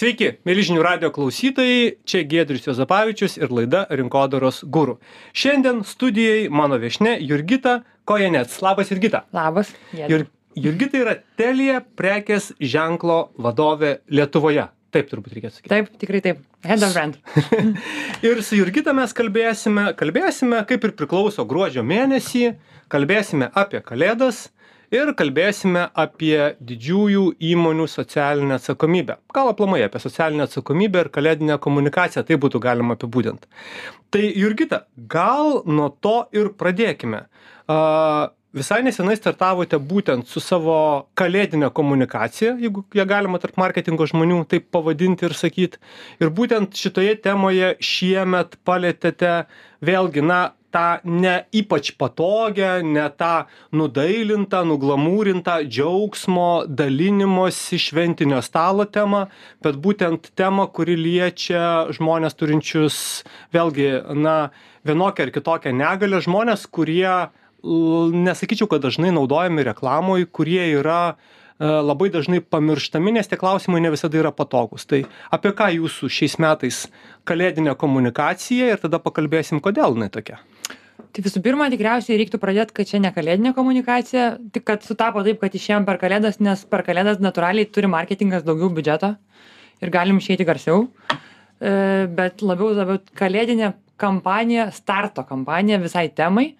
Sveiki, mėlyžinių radio klausytojai, čia Gedrius Jozapavičius ir laida Rinkodaros gurų. Šiandien studijai mano viešne Jurgita Kojenets. Labas Jurgita. Labas. Jur, Jurgita yra Telija prekės ženklo vadovė Lietuvoje. Taip turbūt reikėtų sakyti. Taip, tikrai taip. Head of brand. ir su Jurgita mes kalbėsime, kalbėsime, kaip ir priklauso gruodžio mėnesį, kalbėsime apie kalėdas ir kalbėsime apie didžiųjų įmonių socialinę atsakomybę. Gal aplamai apie socialinę atsakomybę ir kalėdinę komunikaciją, tai būtų galima apibūdinti. Tai Jurgita, gal nuo to ir pradėkime. Uh, visai nesenai startavote būtent su savo kalėdine komunikacija, jeigu ją galima tarp marketingo žmonių taip pavadinti ir sakyti. Ir būtent šitoje temoje šiemet palėtėte vėlgi, na, tą ne ypač patogią, ne tą nudailintą, nuglamūrintą džiaugsmo dalinimosi šventinio stalo temą, bet būtent temą, kuri liečia žmonės turinčius vėlgi, na, vienokią ar kitokią negalę, žmonės, kurie nesakyčiau, kad dažnai naudojami reklamoj, kurie yra e, labai dažnai pamirštami, nes tie klausimai ne visada yra patogus. Tai apie ką jūsų šiais metais kalėdinė komunikacija ir tada pakalbėsim, kodėl jinai tokia. Tai visų pirma, tikriausiai reiktų pradėti, kad čia ne kalėdinė komunikacija, tik kad sutapo taip, kad išėjom per kalėdas, nes per kalėdas natūraliai turi marketingas daugiau biudžeto ir galim išeiti garsiau. E, bet labiau, labiau kalėdinė kampanija, starto kampanija visai temai,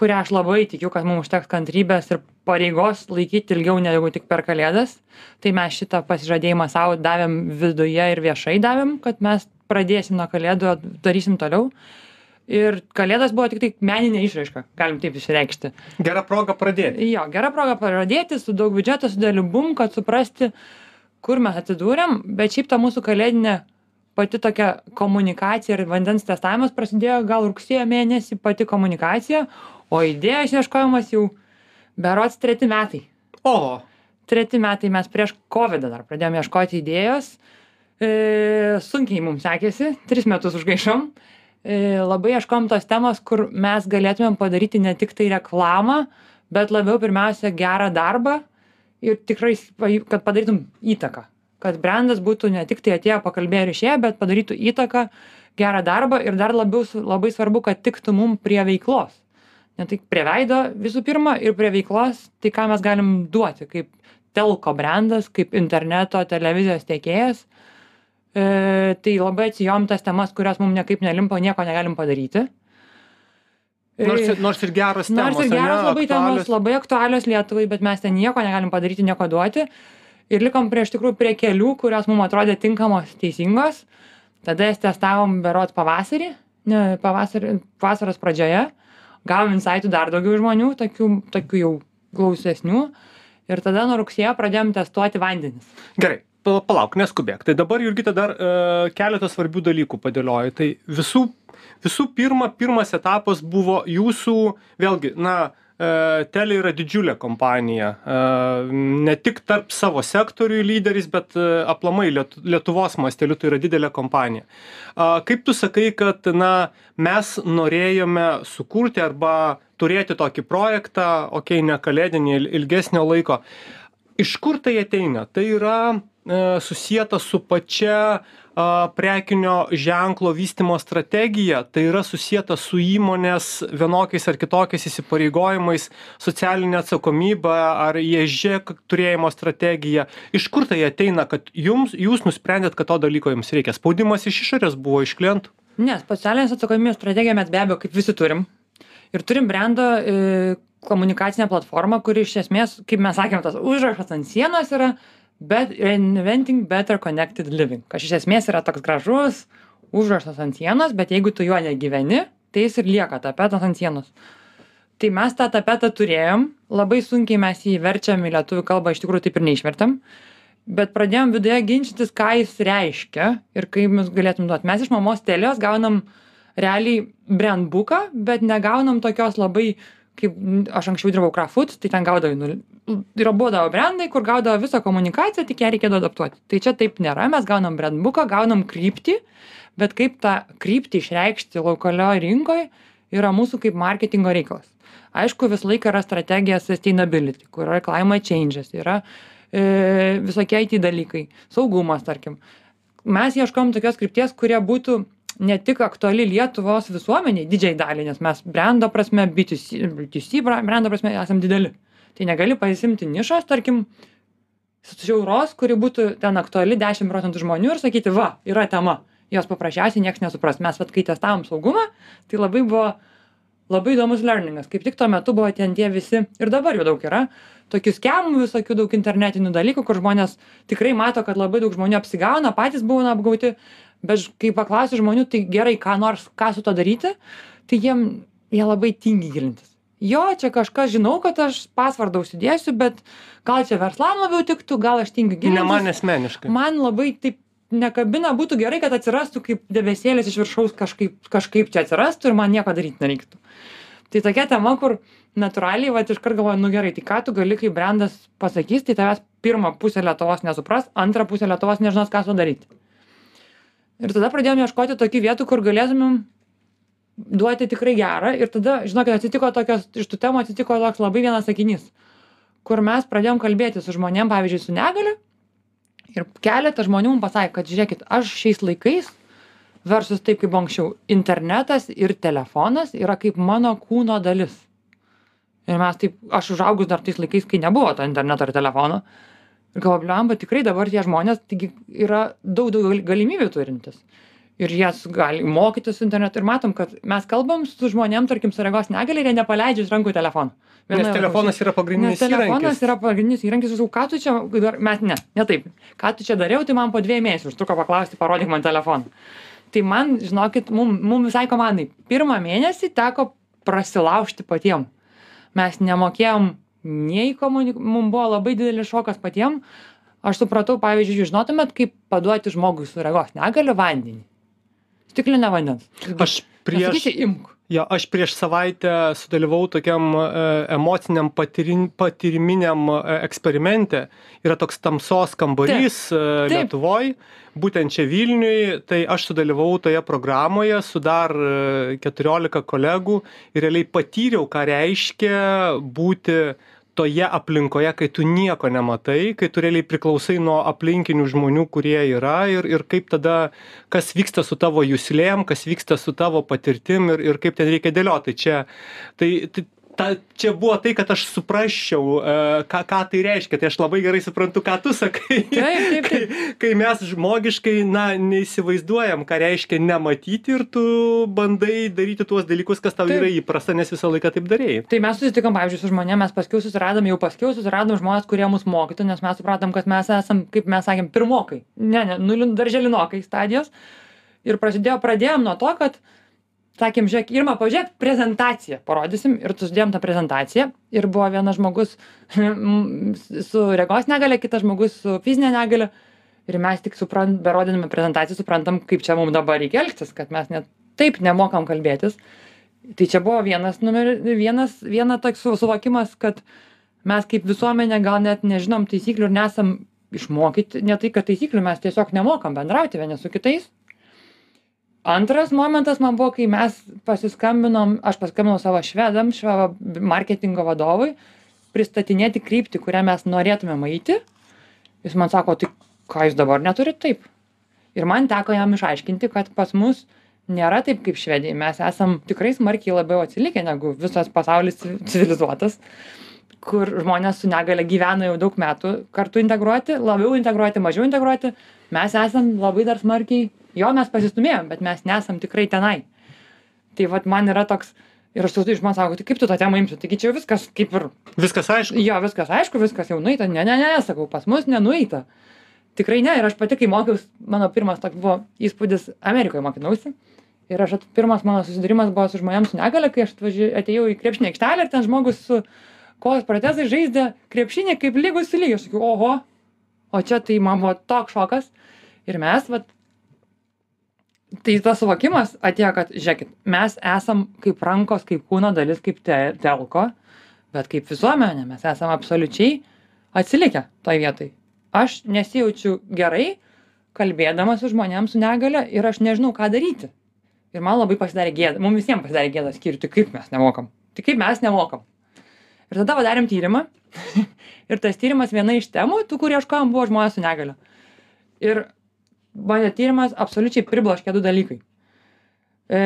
kurią aš labai tikiu, kad mums užteks kantrybės ir pareigos laikyti ilgiau negu tik per kalėdas. Tai mes šitą pasižadėjimą savo davėm viduje ir viešai davėm, kad mes pradėsim nuo kalėdų, darysim toliau. Ir kalėdas buvo tik tai meninė išraiška, galim taip išreikšti. Gera proga pradėti. Jo, gera proga pradėti su daug biudžeto, su dėliu bum, kad suprasti, kur mes atsidūrėm, bet šiaip ta mūsų kalėdinė pati tokia komunikacija ir vandens testavimas prasidėjo gal rugsėjo mėnesį pati komunikacija, o idėjos ieškojimas jau berods treti metai. O. Treti metai mes prieš COVID dar pradėjome ieškoti idėjos. E, sunkiai mums sekėsi, tris metus užgaišom. E, labai ieškom tos temos, kur mes galėtumėm padaryti ne tik tai reklamą, bet labiau pirmiausia gerą darbą ir tikrai, kad padarytum įtaką. Kad brandas būtų ne tik tai atėjo pakalbėjo ir išėjo, bet padarytų įtaką, gerą darbą ir dar labiau labai svarbu, kad tiktų mum prie veiklos ne tik prie veido visų pirma ir prie veiklos tai ką mes galim duoti kaip telko brendas kaip interneto televizijos tiekėjas e, tai labai atsijom tas temas kurios mum niekaip nelimpa nieko negalim padaryti Nors, nors ir geros temos. Nors ir geros labai aktualios. temos, labai aktualios Lietuvai, bet mes ten nieko negalim padaryti, nieko duoti. Ir likom prie iš tikrųjų prie kelių, kurios mums atrodė tinkamos, teisingos. Tada jas testavom berot pavasarį, ne, pavasarį, vasaros pradžioje gavom insaitų dar daugiau žmonių, tokių, tokių jau glausesnių. Ir tada nuo rugsėjo pradėjom testuoti vandenis. Gerai, palauk, neskubėk. Tai dabar, Jurgita, dar e, keletą svarbių dalykų padėlioju. Tai visų, visų pirma, pirmas etapas buvo jūsų, vėlgi, na, E, Telė yra didžiulė kompanija, e, ne tik tarp savo sektorių lyderis, bet aplamai Lietuvos masteliu tai yra didelė kompanija. Kaip tu sakai, kad na, mes norėjome sukurti arba turėti tokį projektą, okei, ne kalėdinį, ilgesnio laiko. Iš kur tai ateina? Tai yra susijęta su pačia prekinio ženklo vystymo strategija. Tai yra susieta su įmonės vienokiais ar kitokiais įsipareigojimais socialine atsakomybe ar esg turėjimo strategija. Iš kur tai ateina kad jums jūs nusprendėt kad to dalyko jums reikia? Spaudimas iš išorės buvo iš klientų? Ne socialinės atsakomybės strategiją mes be abejo kaip visi turim. Ir turim brendo e, komunikacinę platformą kuri iš esmės kaip mes sakėm tas užrašas ant sienos yra bet reinventing better connected living kas iš esmės yra toks gražus užrašas ant sienos bet jeigu tu juo negyveni tai jis ir lieka tapetas ant sienos. Tai mes tą tapetą turėjom labai sunkiai mes jį verčiam į lietuvių kalbą iš tikrųjų taip ir neišvertėm bet pradėjom viduje ginčytis ką jis reiškia ir kaip mes galėtum duot. Mes iš mamos telijos gaunam realiai brandbuką bet negaunam tokios labai kaip aš anksčiau dirbau krafut tai ten gaudavai yra būdavo brendai kur gaudavo visą komunikaciją tik ją reikėdavo adaptuoti. Tai čia taip nėra mes gaunam brendbuką gaunam kryptį bet kaip tą kryptį išreikšti lokalioj rinkoj yra mūsų kaip marketingo reikalas. Aišku visą laiką yra strategija sustainability kur yra climate changes yra e, visokie IT dalykai saugumas tarkim. Mes ieškom tokios krypties kuria būtų ne tik aktuali lietuvos visuomenei didžiajai daliai nes mes brendo prasme btc btc bra brendo prasme esam dideli tai negali pasiimti nišos tarkim siauros kuri būtų ten aktuali dešim procentų žmonių ir sakyti va yra tema. Jos paprasčiausiai nieks nesupras. Mes vat kai testavom saugumą tai labai buvo labai įdomus learningas. Kaip tik tuo metu buvo ten tie visi ir dabar jų daug yra. Tokių skemų visokių daug internetinių dalykų kur žmonės tikrai mato kad labai daug žmonių apsigauna patys būna apgauti bet kai paklausi žmonių tai gerai ką nors ką su tuo daryti tai jiem jie labai tingi gilintis jo čia kažkas žinau kad aš pasvordą užsidėsiu bet gal čia verslam labiau tiktų gal aš tingiu Ne man gilintis asmeniškai. man labai taip nekabina būtų gerai kad atsirastų kaip debesėlis iš viršaus kažkaip kažkaip čia atsirastų ir man nieko daryt nereiktų. Tai tokia tema kur natūraliai vat iškart galvoju nu gerai tai ką tu gali kaip brendas pasakys tai tavęs pirma pusė lietuvos nesupras antra pusė lietuvos nežinos ką su daryti ir tada pradėjom ieškoti tokių vietų kur galėtumėm duoti tikrai gerą ir tada žinokit atsitiko tokios iš tų temų atsitiko toks labai vienas sakinys kur mes pradėjom kalbėtis su žmonėm pavyzdžiui su negalia ir keletas žmonių mum pasakė kad žiūrėkit aš šiais laikais versus taip kaip anksčiau internetas ir telefonas yra kaip mano kūno dalis. Ir mes taip aš užaugus dar tais laikais kai nebuvo to interneto ir telefono ir galvoju blemba tikrai dabar tie žmonės yra daug daugiau gal- galimybių turintys ir jie s- gali mokytis internetu ir matom kad mes kalbam su žmonėm tarkim su regos negalia ir jie nepaleidžia iš rankų telefono Nes Viena telefonas yra Nes pagrindinis telefonas įrankis. yra pagrindinis įrankis, sakau, ką tu čia, dar, mes ne, ne taip, ką tu čia dariau, tai man po dviejų mėnesių užtruko paklausti, parodyk man telefoną. Tai man, žinokit, mum, mum visai komandai, pirmą mėnesį teko prasilaužti patiem. Mes nemokėjom nei komunikuoti, mums buvo labai didelis šokas patiem. Aš supratau, pavyzdžiui, žinotumėt, kaip paduoti žmogui su regos negaliu vandenį. Stiklinę vandens. Aš prieš, Nesakysi, imk. jo, aš prieš savaitę sudalyvau tokiam e, emociniam patirin, patiriminiam e, eksperimente. Yra toks tamsos kambarys e, Taip. Lietuvoj, būtent čia Vilniui. Tai aš sudalyvau toje programoje su dar e, 14 kolegų ir realiai patyriau, ką reiškia būti toje aplinkoje, kai tu nieko nematai, kai tu realiai priklausai nuo aplinkinių žmonių, kurie yra ir, ir kaip tada, kas vyksta su tavo jūslėm, kas vyksta su tavo patirtim ir, ir kaip ten reikia dėlioti. Čia, tai, tai, ta, čia buvo tai, kad aš suprasčiau, e, ką, ką tai reiškia. Tai aš labai gerai suprantu, ką tu sakai. Taip, taip, kai, kai mes žmogiškai, na, neįsivaizduojam, ką reiškia nematyti ir tu bandai daryti tuos dalykus, kas tau Taip. yra įprasta, nes visą laiką taip darėjai. Tai mes susitikom, pavyzdžiui, su žmonėmis, mes paskiau susiradom, jau paskiau susiradom žmonės, kurie mus mokytų, nes mes supratom, kad mes esam, kaip mes sakėm, pirmokai. Ne, ne, nulin, darželinokai stadijos. Ir prasidėjo, pradėjom nuo to, kad, sakėm, žiūrėk, Irma, pažiūrėk, prezentaciją parodysim ir sudėjom tą prezentaciją. Ir buvo vienas žmogus su regos negale, kitas žmogus su fizinė negale. Ir mes tik suprant, berodinami prezentaciją suprantam, kaip čia mums dabar reikia elgtis, kad mes net taip nemokam kalbėtis. Tai čia buvo vienas, numer, vienas, viena toks su- suvokimas, kad mes kaip visuomenė gal net nežinom taisyklių ir nesam išmokyti, ne tai, kad taisyklių mes tiesiog nemokam bendrauti vieni su kitais. Antras momentas man buvo, kai mes pasiskambinom, aš paskambinau savo švedam, švedo marketingo vadovui, pristatinėti kryptį, kurią mes norėtumėm eiti. Jis man sako, tai ką jūs dabar neturit taip? Ir man teko jam išaiškinti, kad pas mus nėra taip kaip švedijai. Mes esam tikrai smarkiai labiau atsilikę negu visas pasaulis ci- civilizuotas, kur žmonės su negale gyvena jau daug metų kartu integruoti, labiau integruoti, mažiau integruoti. Mes esam labai dar smarkiai, jo mes pasistumėjom, bet mes nesam tikrai tenai. Tai vad man yra toks, ir aš iš man sako, tai kaip tu tą temą imsi, taigi čia viskas kaip ir Viskas aišku. Jo, viskas aišku, viskas jau nueita. Ne, ne, ne, sakau, pas mus nenueita. Tikrai ne. Ir aš pati, kai mokiausi, mano pirmas toks buvo įspūdis, Amerikoje mokinausi. Ir aš, at- pirmas mano susidūrimas buvo su žmonėms su negale, kai aš atvaži- atėjau į krepšinį aikštelę ir ten žmogus su kojos protezai žaidė krepšinį kaip lygus lygiu. Aš sakiau, oho, o čia tai man buvo toks šokas. Ir mes, vat, tai tas suvokimas atėjo, kad, žiūrėkit, mes esam kaip rankos, kaip kūno dalis, kaip te, telko, bet kaip visuomenė mes esam absoliučiai atsilikę toj vietoj. Aš nesijaučiu gerai, kalbėdamas su žmonėms su negale ir aš nežinau, ką daryti. Ir man labai pasidarė gėda, mums visiems pasidarė gėda skirti, kaip mes nemokam. Tai kaip mes nemokam. Ir tada padarėm tyrimą. ir tas tyrimas viena iš temų, tų, kur ieškojom, buvo žmonės su negale. Ir bandė tyrimas absoliučiai pribloškė du dalykai. E,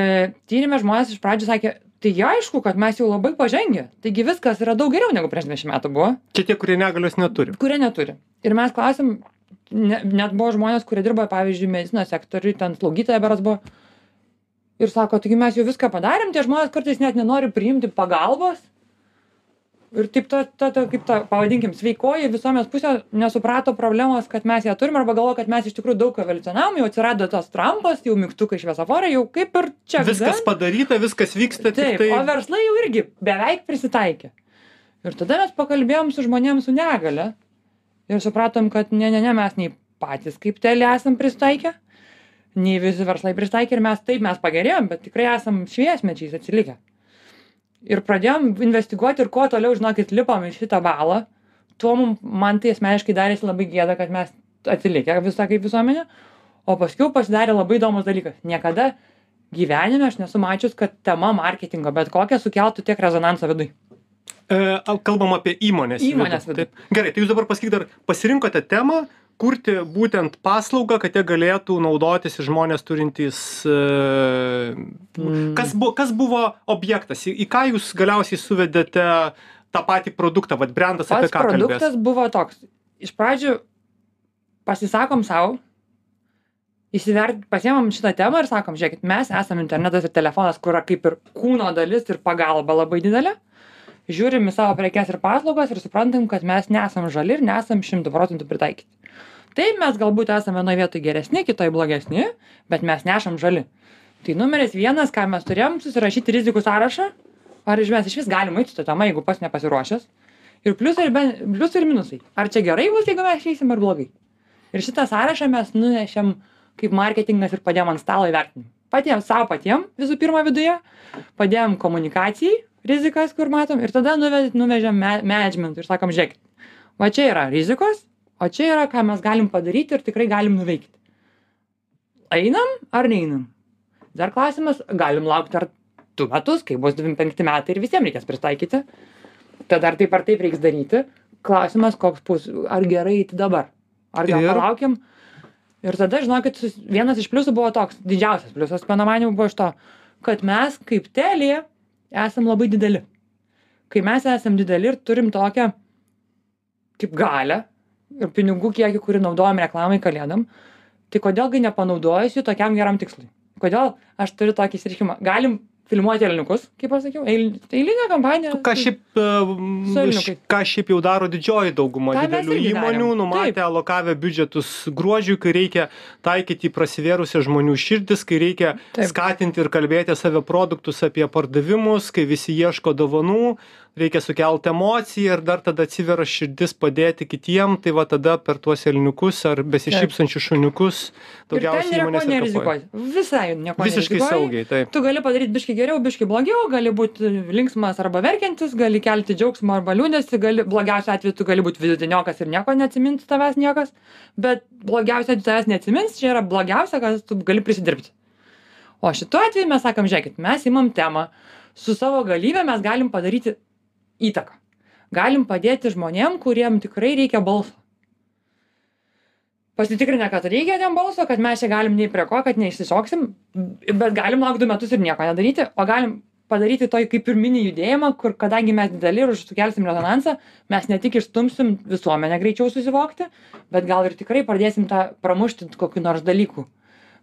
tyrime žmonės iš pradžių sakė, tai aišku, kad mes jau labai pažengę, taigi viskas yra daug geriau negu prieš 20 metų buvo. Čia tie, kurie negalios neturi. Kurie neturi. Ir mes klausim, ne, net buvo žmonės, kurie dirba, pavyzdžiui, medicinos sektoriui, ten slaugytoja beras buvo. Ir sako, taigi mes jau viską padarėm, tie žmonės kartais net nenori priimti pagalbos ir taip ta ta ta kaip ta pavadinkim sveikoji visuomenės pusė nesuprato problemos kad mes ją turim arba galvoja kad mes iš tikrųjų daug evoliucionavom jau atsirado tas trampas jau mygtukai šviesoforai jau kaip ir čia Viskas padaryta, viskas vyksta, Taip, tai... o verslai jau irgi beveik prisitaikė. Ir tada mes pakalbėjom su žmonėms su negale ir supratom, kad ne, ne, ne, mes nei patys kaip telė esam pristaikę, nei visi verslai pristaikė ir mes taip mes pagerėjom, bet tikrai esam šviesmečiais atsilikę. Ir pradėjom investiguoti ir kuo toliau, žinokit, lipom į šitą balą, tuo mum, man tai asmeniškai darėsi labai gėda, kad mes atsilikę visą kaip visuomenė, o paskui pasidarė labai įdomus dalykas. Niekada gyvenime aš nesu mačius, kad tema marketingo bet kokia sukeltų tiek rezonansą vidui. E, kalbam apie įmonės. Įmonės vidų. Taip. Gerai, tai jūs dabar pasakykite, ar pasirinkote temą, kurti būtent paslaugą, kad jie galėtų naudotis žmonės turintys. E, Mm. kas, bu, kas buvo objektas, į, ką jūs galiausiai suvedėte tą patį produktą, vad brandas apie Pats ką kalbės? produktas buvo toks. Iš pradžių pasisakom savo, įsivert, pasiemam šitą temą ir sakom, žiūrėkit, mes esame internetas ir telefonas, kur yra kaip ir kūno dalis ir pagalba labai didelė. Žiūrim į savo prekes ir paslaugas ir suprantam, kad mes nesam žali ir nesam šimtų procentų pritaikyti. Taip, mes galbūt esame vienoje vietoje geresni, kitoje blogesni, bet mes nešam žali. Tai numeris vienas, ką mes turėjom, susirašyti rizikų sąrašą, ar iš mes iš vis galim eiti su tą temą, jeigu pas nepasiruošęs. Ir pliusai ir, pliusai ir minusai. Ar čia gerai bus, jeigu mes išeisim, ar blogai. Ir šitą sąrašą mes nunešėm kaip marketingas ir padėjom ant stalo įvertinimui. Patiem savo patiem visų pirma viduje, padėjom komunikacijai rizikas, kur matom, ir tada nuve, nuvežėm me- managementui ir sakom, žiūrėkit, va čia yra rizikos, o čia yra, ką mes galim padaryti ir tikrai galim nuveikti. Einam ar neinam? Dar klausimas, galim laukti ar du metus, kai bus 25 metai ir visiems reikės pritaikyti. Tada ar taip ar taip reiks daryti. Klausimas, koks bus, ar gerai eiti dabar. Ar gal Ir? palaukiam. Ir tada, žinokit, vienas iš pliusų buvo toks, didžiausias pliusas, mano manimu, buvo iš to, kad mes kaip telė esam labai dideli. Kai mes esam dideli ir turim tokią kaip galę ir pinigų kiekį, kurį naudojam reklamai kalėdam, tai kodėlgi nepanaudojus jų tokiam geram tikslui? Kodėl aš turiu tokį įsirišimą? Galim filmuoti elniukus, kaip aš sakiau, eil, eilinė kampanija. Ką šiaip, e, Elniukai. ką šiaip jau daro didžioji dauguma mes didelių įmonių, numatę Taip. alokavę biudžetus gruodžiui, kai reikia taikyti prasivėrusią žmonių širdis, kai reikia Taip. skatinti ir kalbėti save produktus apie pardavimus, kai visi ieško dovanų, reikia sukelti emociją ir dar tada atsiveria širdis padėti kitiem, tai va tada per tuos elniukus ar besišypsančius šuniukus daugiausiai įmonės nerizikuoji. Visai nieko Visiškai nerizikuoji. saugiai, taip. Tu gali padaryti biški geriau, biški blogiau, gali būti linksmas arba verkiantis, gali kelti džiaugsmą arba liūdėsi, gali, blogiausiu atveju tu gali būti vidutiniokas ir nieko neatsimins tavęs niekas, bet blogiausia atveju tavęs neatsimins, čia yra blogiausia, kad tu gali prisidirbti. O šituo atveju mes sakom, žiūrėkit, mes imam temą, su savo galybė mes galim padaryti įtaką. Galim padėti žmonėm, kuriem tikrai reikia balso. Pasitikrinę, kad reikia tiem balso, kad mes čia galim nei prie ko, kad neišsišoksim, bet galim laukti du metus ir nieko nedaryti, o galim padaryti toj kaip ir mini judėjimą, kur kadangi mes dideli ir sukelsim rezonansą, mes ne tik išstumsim visuomenę greičiau susivokti, bet gal ir tikrai pradėsim tą pramušti kokiu nors dalyku.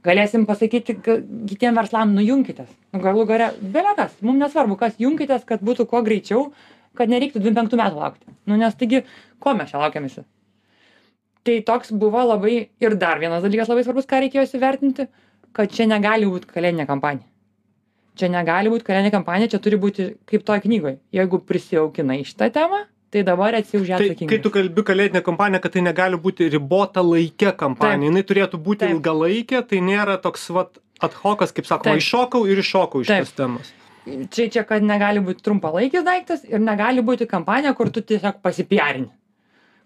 Galėsim pasakyti kitiem verslam, nu junkitės. Nu, galų gale, belekas, mums nesvarbu, kas junkitės, kad būtų kuo greičiau, kad nereiktų 25 metų laukti. Nu, nes taigi, ko mes čia laukiam visi? Tai toks buvo labai ir dar vienas dalykas labai svarbus, ką reikėjo įsivertinti, kad čia negali būti kalėdinė kampanija. Čia negali būti kalėdinė kampanija, čia turi būti kaip toj knygoje. Jeigu prisijaukinai šitą temą, tai dabar esi už ją Tai, kai tu kalbi kalėdinė kampanija, kad tai negali būti ribota laikė kampanija, jinai turėtų būti Taip. ilgalaikė, tai nėra toks vat ad hocas, kaip sakoma, Taip. iššokau ir iššokau iš Taip. tos temos. Čia, čia, kad negali būti trumpalaikis daiktas ir negali būti kampanija, kur tu tiesiog pasipiarini.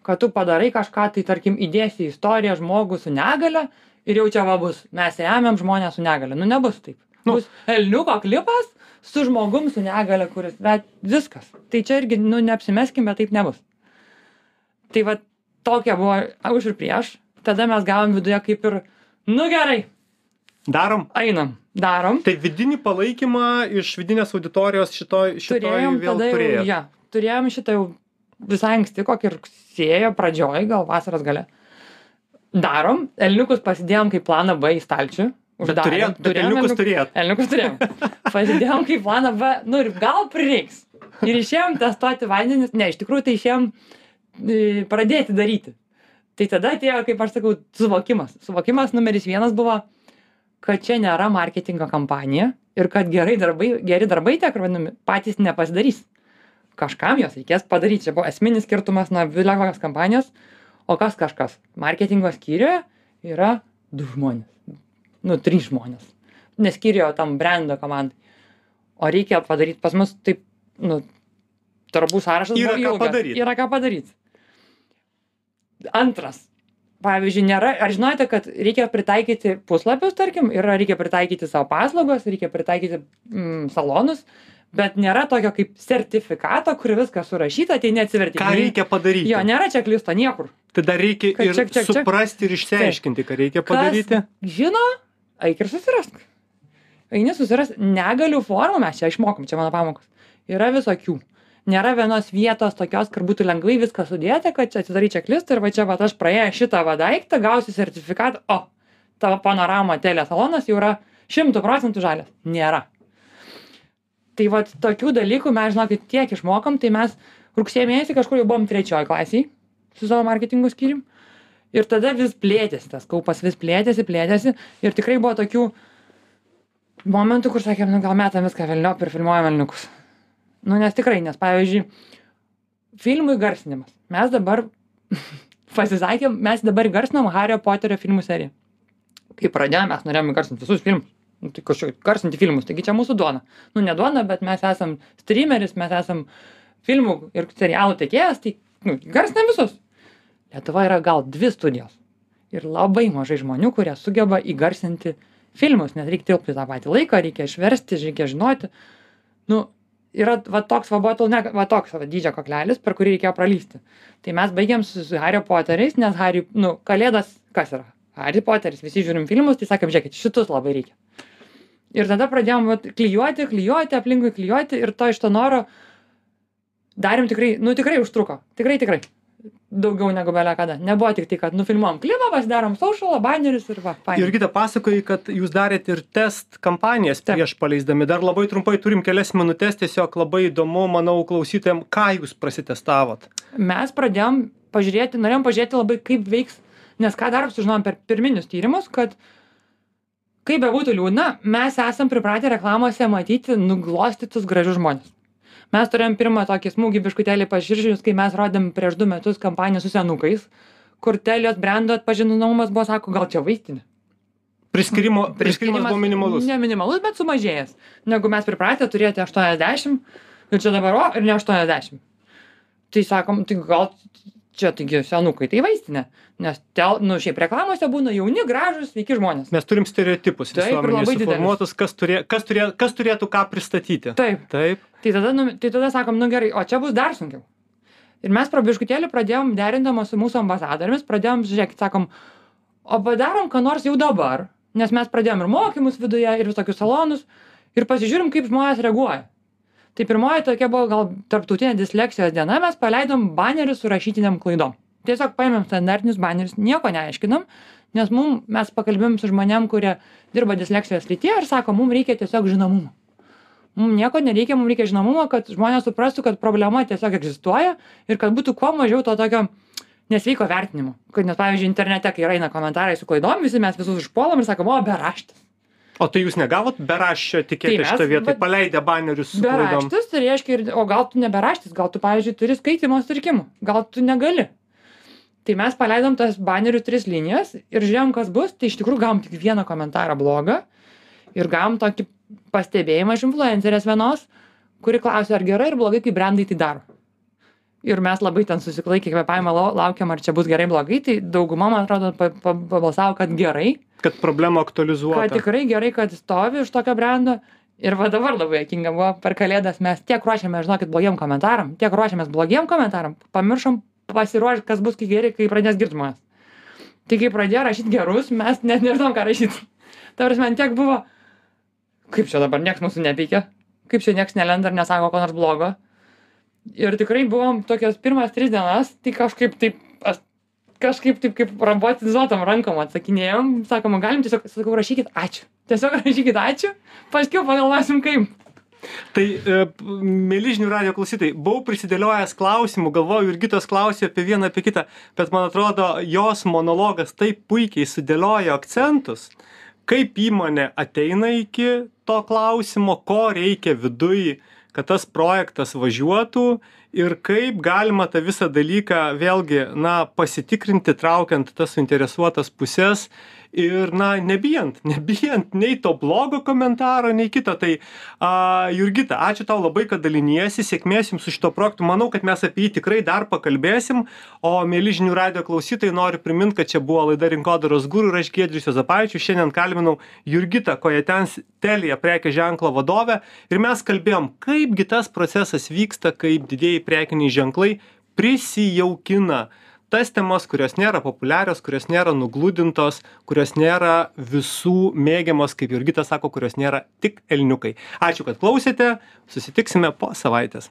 Kad tu padarai kažką, tai tarkim įdėsi istoriją žmogų su negale ir jau čia va bus. Mes remiam žmonės su negale. Nu nebus taip. Nu. Bus Elniuko klipas su žmogum su negale, kuris, bet viskas. Tai čia irgi, nu neapsimeskim, bet taip nebus. Tai va tokia buvo už ir prieš. Tada mes gavom viduje kaip ir nu gerai darom? Einam. Darom. Tai vidinį palaikymą iš vidinės auditorijos šitoj šitoj turėjom vėl tada jau turėjot. jo. Turėjom šitą jau visai anksti kokį rugsėjo pradžioj gal vasaros gale. Darom. Elniukus pasidėjom kaip planą b į stalčių. Turėjot bet Turėjom elniukus turėjot. elniukus turėjom. Pasidėjom kaip planą b. Nu ir gal prireiks. Ir išėjom testuoti vandenis. Ne iš tikrųjų tai išėjom e, pradėti daryti. Tai tada atėjo kaip aš sakau suvokimas. Suvokimas numeris vienas buvo kad čia nėra marketingo kampanija ir kad gerai darbai geri darbai tie kur vadinami patys nepasidarys. Kažkam juos reikės padaryt čia buvo esminis skirtumas nuo bet kampanijos. O kas kažkas? Marketingo skyriuje yra du žmonės. Nu trys žmonės. Ne skyriuje o tam brendo komandai. O reikia padaryt pas mus taip nu darbų sąrašas Yra ką ilgas. padaryt. yra ką padaryt. Antras pavyzdžiui nėra ar žinote kad reikia pritaikyti puslapius tarkim ir reikia pritaikyti savo paslaugas reikia pritaikyti mm, salonus bet nėra tokio kaip sertifikato kur viskas surašyta ateini atsiverti ką reikia padaryti jo nėra čeklisto niekur tai dar reikia Kad ir ček, ček, ček. suprasti ir išsiaiškinti ką reikia padaryti Kas žino, eik ir susirask. Eini susiras negalių formų, mes čia išmokom, čia mano pamokos. Yra visokių. Nėra vienos vietos tokios, kur būtų lengvai viską sudėti, kad čia atidarai čeklistą ir va čia va aš praėjęs šitą va daiktą, gausiu sertifikatą, o tavo panorama telesalonas jau yra šimtų procentų žalias. Nėra. Tai va tokių dalykų mes, žinokit, tiek išmokom, tai mes rugsėjo mėnesį kažkur jau buvom trečioji klasiai su savo marketingo skyrium. Ir tada vis plėtėsi, tas kaupas vis plėtėsi, plėtėsi. Ir tikrai buvo tokių momentų, kur sakėm, nu gal metam viską velniop ir filmuojam elniukus. Nu nes tikrai, nes pavyzdžiui, filmų įgarsinimas. Mes dabar pasisakėm, mes dabar garsinam Hario Poterio filmų seriją. Kai pradėjome, mes norėjome garsinti visus filmus. Nu, tai kažkaip garsinti filmus, taigi čia mūsų duona. Nu, ne duona, bet mes esam streameris, mes esam filmų ir serialų tiekėjas, tai nu, garsinam visus. Lietuva yra gal dvi studijos. Ir labai mažai žmonių, kurie sugeba įgarsinti filmus, nes reikia tilpti tą patį laiką, reikia išversti, reikia žinoti. Nu, yra va toks va bottle, va toks va dydžio koklelis, per kurį reikėjo pralysti. Tai mes baigėm su, Hario Poteriais, nes Harry, nu, kalėdas kas yra? Harry Poteris, visi žiūrim filmus, tai sakėm, žiūrėkit, šitus labai reikia. Ir tada pradėjom vat, klijuoti, klijuoti, aplinkui klijuoti ir to iš to noro darėm tikrai, nu tikrai užtruko. Tikrai, tikrai. Daugiau negu belė kada. Nebuvo tik tai, kad nufilmuom klipą, pasidarom socialą, banerius ir va. fainai. Jurgita pasakojai, kad jūs darėt ir test kampanijas Taip. prieš paleisdami. Dar labai trumpai turim kelias minutės, tiesiog labai įdomu, manau, klausytojams, ką jūs prasitestavot. Mes pradėjom pažiūrėti, norėjom pažiūrėti labai, kaip veiks, nes ką dar sužinojom per pirminius tyrimus, kad kaip bebūtų liūdna, mes esam pripratę reklamose matyti nuglostytus gražius žmonės. Mes turėjom pirmą tokį smūgį biškutelį pažiūrėjus, kai mes rodėm prieš du metus kampaniją su senukais, kur Telijos brendo atpažinomumas buvo, sako, gal čia vaistinė. Priskirimo, priskirimas buvo minimalus. Ne minimalus, bet sumažėjęs. Negu mes pripratę turėti 80 ir čia dabar, o, ir ne 80. Tai sakom, tai gal čia taigi senukai, tai vaistinė. Nes, tel, nu, šiaip reklamose būna jauni, gražus, sveiki žmonės. Mes turim stereotipus didelius. suformuotus, kas, turė, kas, turė, kas turėtų ką pristatyti. Taip. Taip. Tai tada, nu, tai tada sakom, nu gerai, o čia bus dar sunkiau. Ir mes prabiškutėlį pradėjom derindama su mūsų ambasadorimis, pradėjom, žiūrėkit, sakom, o padarom ką nors jau dabar, nes mes pradėjom ir mokymus viduje, ir visokius salonus, ir pasižiūrim, kaip žmonės reaguoja. Tai pirmoji tokia buvo gal tarptautinė disleksijos diena, mes paleidom banerius su rašytiniam klaidom. Tiesiog paėmėm standartinius banerius, nieko neaiškinam, nes mum, mes pakalbėjom su žmonėm, kurie dirba disleksijos rytyje ir sako, mums reikia tiesiog žinomumo. Mums nieko nereikia, mums reikia žinomumo, kad žmonės suprastų, kad problema tiesiog egzistuoja ir kad būtų kuo mažiau to tokio nesveiko vertinimo. Kad nes, pavyzdžiui, internete, kai eina komentarai su klaidom, visi mes visus užpuolam ir sakom, o beraštis. O tai jūs negavot beraščio Tai etiketę mes- šitą vietą, bet- paleidę banerius su klaidom. Beraštis, tai reiškia, ir, o gal tu neberaštis, gal tu, pavyzdžiui, turi skaitimo sutrikimų, gal tu negali. Tai mes paleidom tas banerių tris linijas ir žiūrėjom, kas bus, tai iš tikrųjų gavom tik vieną komentarą blogą ir gavom tokį pastebėjimą iš influencerės vienos, kuri klausė, ar gerai ir blogai, kai brandai tai daro. Ir mes labai ten susiklaikę kvepavimą lau- laukiam, ar čia bus gerai, blogai, tai dauguma, man atrodo, pa- pa- pabalsavo, kad gerai, Kad problemą kad aktualizuota. tikrai gerai, kad stovi iš tokio brendo. Ir va dabar labai jokinga buvo per kalėdas, mes tiek ruošiamės, žinokit, blogiem komentaram, tiek ruošiamės blogiem komentaram, pamiršom pasiruošti, kas bus, kai geri, kai pradės girti žmonės. tai kai pradėjo rašyt gerus mes net nežinom ką rašyt ta prasme ant tiek buvo kaip čia dabar nieks mūsų nepeikia kaip čia nieks nelenda ir nesako ko nors blogo ir tikrai buvom tokias pirmas tris dienas tai kažkaip taip kažkaip taip kaip robotizuotom rankom atsakinėjom sakom galim tiesiog sakau rašykit ačiū. Tiesiog rašykit ačiū paskiau pagalvosim kaip. Tai, e, mėly žinių radio klausytojai, buvau prisidėliojęs klausimų, galvoju, Jurgitos klausė apie vieną, apie kitą, bet man atrodo, jos monologas taip puikiai sudėlioja akcentus, kaip įmonė ateina iki to klausimo, ko reikia viduje kad tas projektas važiuotų ir kaip galima tą visą dalyką vėlgi na pasitikrinti traukiant tas suinteresuotas puses ir na nebijant nebijant nei to blogo komentaro nei kito. Tai a jurgita ačiū tau labai kad daliniesi. Sėkmės jums su šituo projektu. Manau kad mes apie jį tikrai dar pakalbėsim. O mieli žinių radijo klausytojai noriu primint kad čia buvo laida rinkodaros guru ir aš giedrius juozapavičius. Šiandien kalbinau jurgitą kojatens telia prekės ženklo vadovę. Ir mes kalbėjom kaipgi tas procesas vyksta kaip didieji prekiniai ženklai prisijaukina tas temas kurios nėra populiarios kurios nėra nugludintos kurios nėra visų mėgiamos kaip jurgita sako kurios nėra tik elniukai. Ačiū kad klausėte. Susitiksime po savaitės